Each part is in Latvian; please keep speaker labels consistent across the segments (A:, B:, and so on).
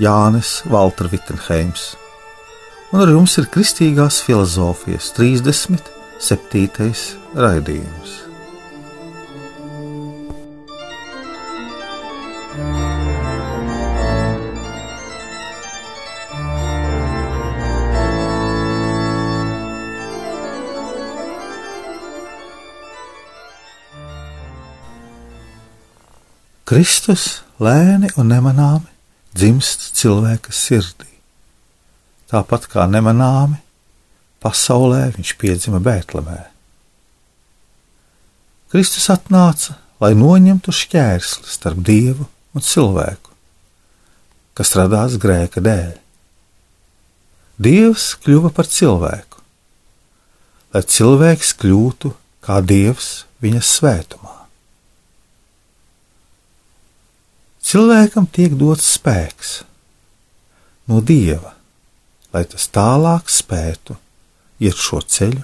A: Jānis Valtra Vitsenheims, un ar jums ir Kristīgās filozofijas 37. raidījums. Kristus lēni un nemanāmi dzimst cilvēka sirdī. Tāpat kā nemanāmi pasaulē viņš piedzima Bēltlemē. Kristus atnāca, lai noņemtu šķērsli starp dievu un cilvēku, kas radās grēka dēļ. Dievs kļuva par cilvēku, lai cilvēks kļūtu kā dievs viņa svētumā. Cilvēkam tiek dots spēks no dieva, lai tas tālāk spētu iet šo ceļu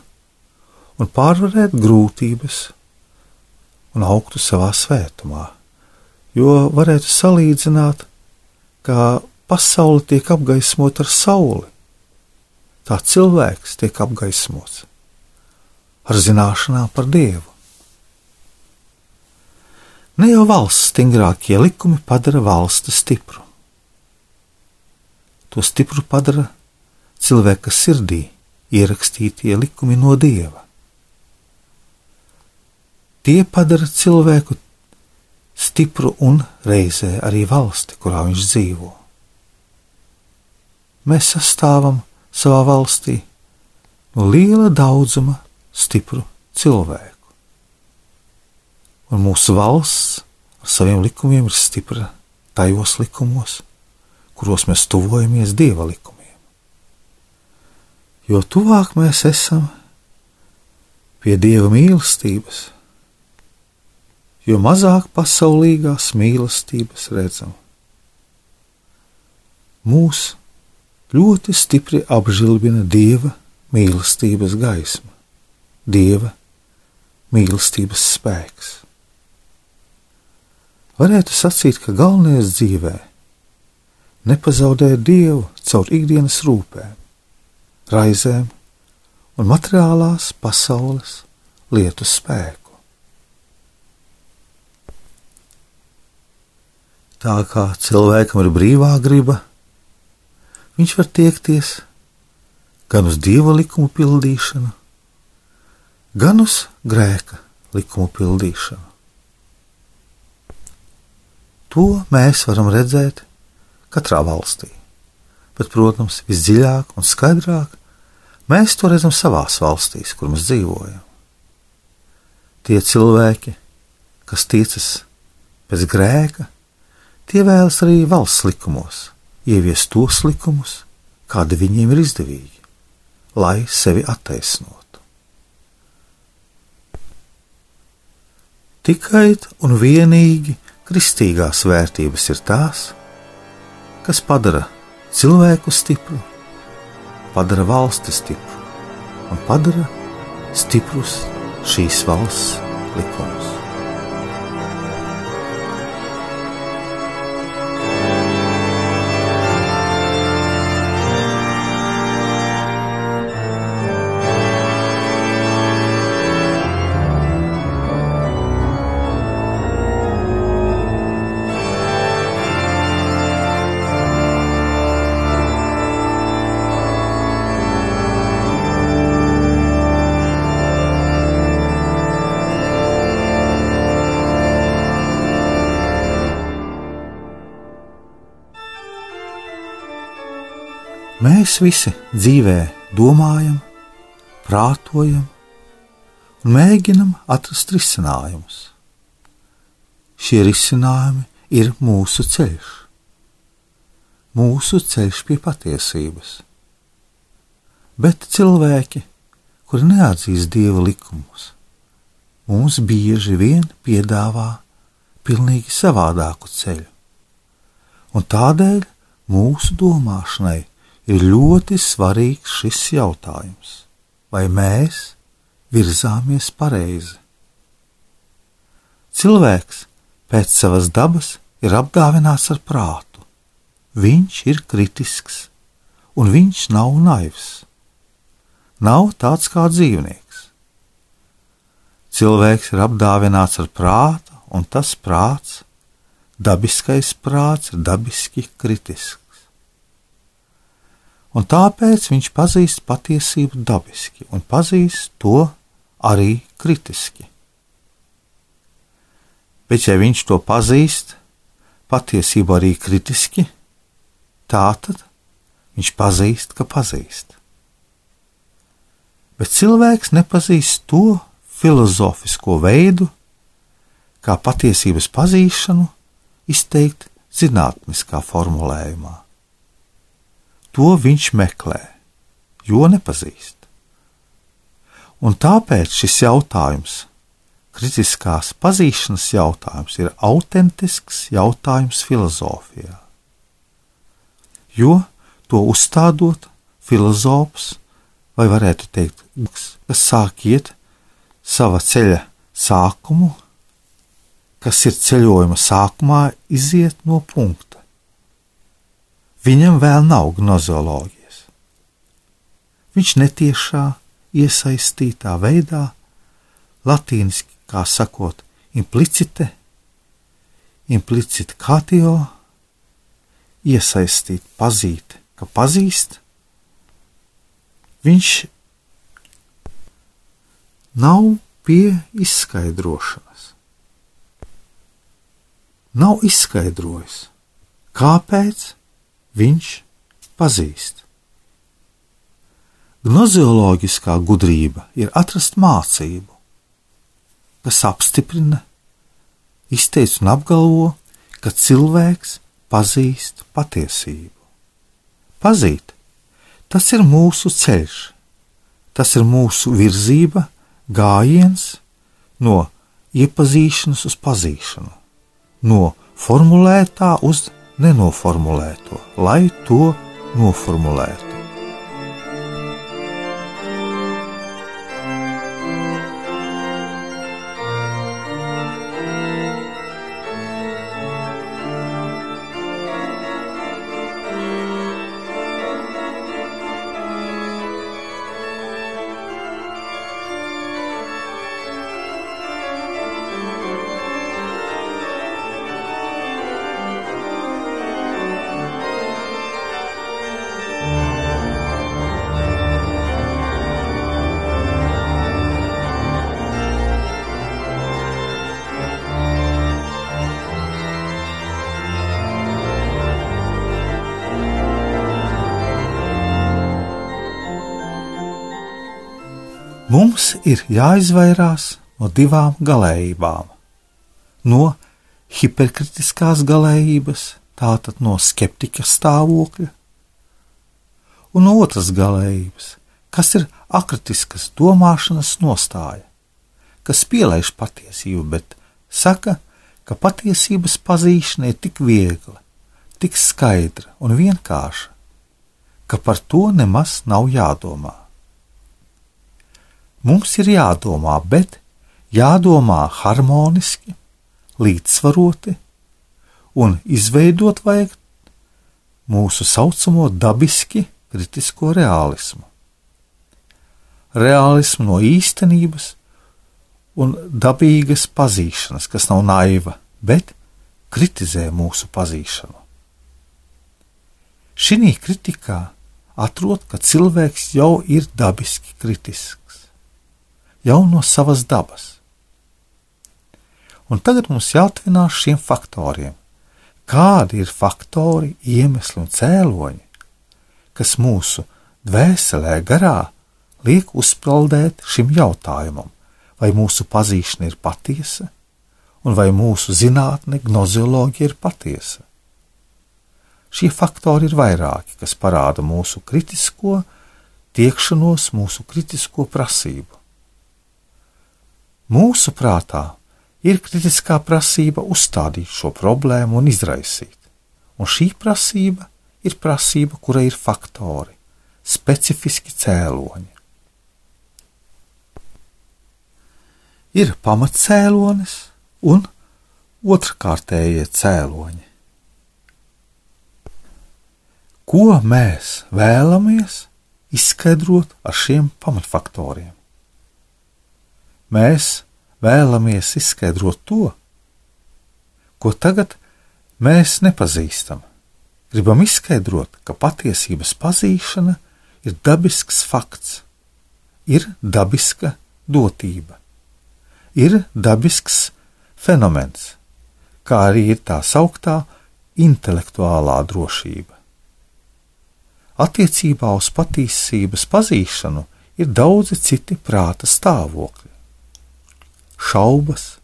A: un pārvarēt grūtības un augtu savā svētumā. Jo varētu salīdzināt, kā pasaule tiek apgaismota ar sauli, tā cilvēks tiek apgaismots ar zināšanām par Dievu. Ne jau valsts stingrākie likumi padara valsti stipru. To stipru padara cilvēka sirdī ierakstītie likumi no dieva. Tie padara cilvēku stipru un reizē arī valsti, kurā viņš dzīvo. Mēs sastāvam savā valstī no liela daudzuma stipru cilvēku un mūsu valsts ar saviem likumiem ir stipra tajos likumos, kuros mēs tuvojamies dieva likumiem. Jo tuvāk mēs esam pie dieva mīlestības, jo mazāk pasaulīgās mīlestības redzam. Mūs ļoti stipri apžilbina dieva mīlestības gaisma, dieva mīlestības spēks. Varētu sacīt, ka galvenais dzīvē - nepazaudēt dievu caur ikdienas rūpēm, raizēm un materiālās pasaules lietu spēku. Tā kā cilvēkam ir brīvā griba, viņš var tiekties gan uz dieva likumu pildīšanu, gan uz grēka likumu pildīšanu. To mēs varam redzēt katrā valstī. Bet, protams, visdziļāk un skaidrāk mēs to redzam savās valstīs, kur mēs dzīvojam. Tie cilvēki, kas ticas pēc grēka, tie vēlas arī valsts likumos ieviest tos likumus, kādi viņiem ir izdevīgi, lai sevi attaisnotu. Tikai un vienīgi Kristīgās vērtības ir tās, kas padara cilvēku stipru, padara valsti stipru un padara stiprus šīs valsts likumus. Mēs visi dzīvē domājam, prātojam un mēģinam atrast risinājumus. Šie risinājumi ir mūsu ceļš. mūsu ceļš pie patiesības. Bet cilvēki, kuri neatzīst dieva likumus, mums bieži vien piedāvā pilnīgi savādāku ceļu. Un tādēļ mūsu domāšanai ir ļoti svarīgs šis jautājums, vai mēs virzāmies pareizi. Cilvēks pēc savas dabas ir apdāvināts ar prātu. Viņš ir kritisks, un viņš nav naivs. Nav tāds kā dzīvnieks. Cilvēks ir apdāvināts ar prātu, un tas prāts, dabiskais prāts, ir dabiski kritisks. Un tāpēc viņš pazīst patiesību dabiski un pazīst to arī kritiski. Bet, ja viņš to pazīst, patiesību arī kritiski, tā tad viņš pazīst, ka pazīst. Bet cilvēks nepazīst to filozofisko veidu, kā patiesības pazīšanu izteikt zinātniskā formulējumā. To viņš meklē, jo nepazīst. Un tāpēc šis jautājums, kritiskās pazīšanas jautājums, ir autentisks jautājums filozofijā. Jo to uzstādot, filozofs, vai varētu teikt, kas sāk iet sava ceļa sākumu, kas ir ceļojuma sākumā, iziet no punkta. Viņam vēl nav gnozioloģijas. Viņš netiešā, iesaistītā veidā, latīniski kā sakot, implicite, implicite catio, iesaistīt, pazīt, ka pazīst, viņš nav pie izskaidrošanas nav izskaidrojis, kāpēc viņš pazīst. Gnozioloģiskā gudrība ir atrast mācību, kas apstiprina, izteic un apgalvo, ka cilvēks pazīst patiesību. Pazīt, tas ir mūsu ceļš, tas ir mūsu virzība, gājiens no iepazīšanas uz pazīšanu no formulētā uz nenoformulēto, lai to noformulētu. Mums ir jāizvairās no divām galējībām. No hiperkritiskās galējības, tātad no skeptika stāvokļa, un no otras galējības, kas ir akritiskas domāšanas nostāja, kas pielaiž patiesību, bet saka, ka patiesības pazīšana ir tik viegla, tik skaidra un vienkārša, ka par to nemaz nav jādomā. Mums ir jādomā, bet jādomā harmoniski, līdzsvaroti un izveidot vajag mūsu saucamo dabiski kritisko realismu. Realismu no īstenības un dabīgas pazīšanas, kas nav naiva, bet kritizē mūsu pazīšanu. Šī kritikā atrod, ka cilvēks jau ir dabiski kritisks jau no savas dabas. Un tagad mums jāatvinās šiem faktoriem. Kādi ir faktori, iemesli un cēloņi, kas mūsu dvēselē garā liek uzpeldēt šim jautājumam, vai mūsu pazīšana ir patiesa, un vai mūsu zinātne, gnozioloģija ir patiesa? Šie faktori ir vairāki, kas parāda mūsu kritisko tiekšanos, mūsu kritisko prasību. Mūsu prātā ir kritiskā prasība uzstādīt šo problēmu un izraisīt, un šī prasība ir prasība, kura ir faktori, specifiski cēloņi. Ir pamatcēlonis un otrkārtējie cēloņi. Ko mēs vēlamies izskaidrot ar šiem pamatfaktoriem? Mēs vēlamies izskaidrot to, ko tagad mēs nepazīstam. Gribam izskaidrot, ka patiesības pazīšana ir dabisks fakts, ir dabiska dotība, ir dabisks fenomens, kā arī ir tā sauktā intelektuālā drošība. Attiecībā uz patiesības pazīšanu ir daudzi citi prāta stāvokļi - šaubas,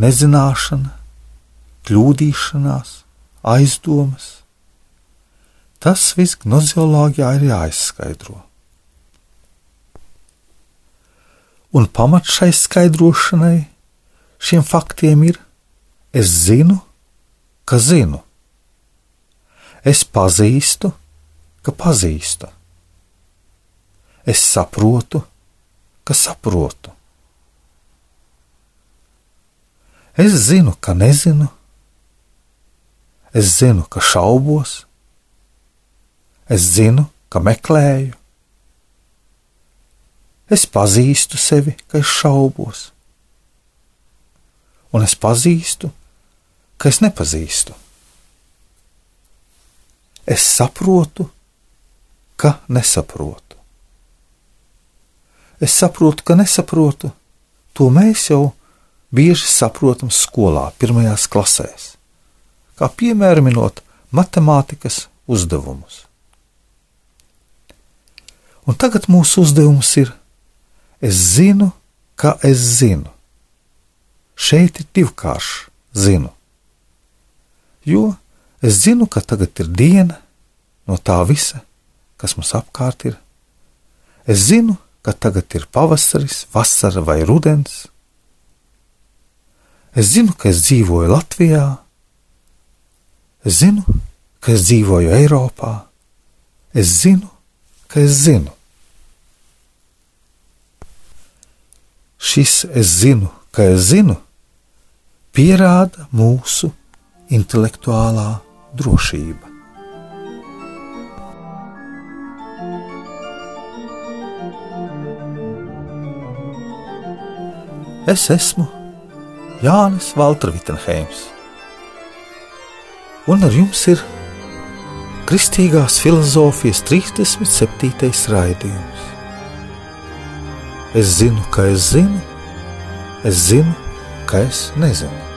A: nezināšana, kļūdīšanās, aizdomas. Tas viss gnozioloģijā ir jāizskaidro. Un pamats šai skaidrošanai šiem faktiem ir: es zinu, ka zinu, es pazīstu, ka pazīstu. Es saprotu, ka saprotu. Es zinu, ka nezinu. Es zinu, ka šaubos. Es zinu, ka meklēju. Es pazīstu sevi, ka es šaubos. Un es pazīstu, ka es nepazīstu. Es saprotu, ka nesaprotu. Es saprotu, ka nesaprotu, to mēs jau bieži saprotam skolā, pirmajās klasēs, kā piemēram minot matemātikas uzdevumus. Un tagad mūsu uzdevums ir: es zinu, ka es zinu. Šeit ir divkāršs zinu. Jo es zinu, ka tagad ir diena no tā visa, kas mums apkārt ir. Es zinu, ka tagad ir pavasaris, vasara vai rudens. Es zinu, ka es dzīvoju Latvijā. Es zinu, ka es dzīvoju Eiropā. Es zinu, ka es zinu. Šis es zinu, ka es zinu, pierāda mūsu intelektuālā drošība. Es esmu Jānis Valtra Vitsenheims, un ar jums ir Kristīgās filozofijas 37. raidījums. Es zinu, ka es zinu, es zinu, ka es nezinu.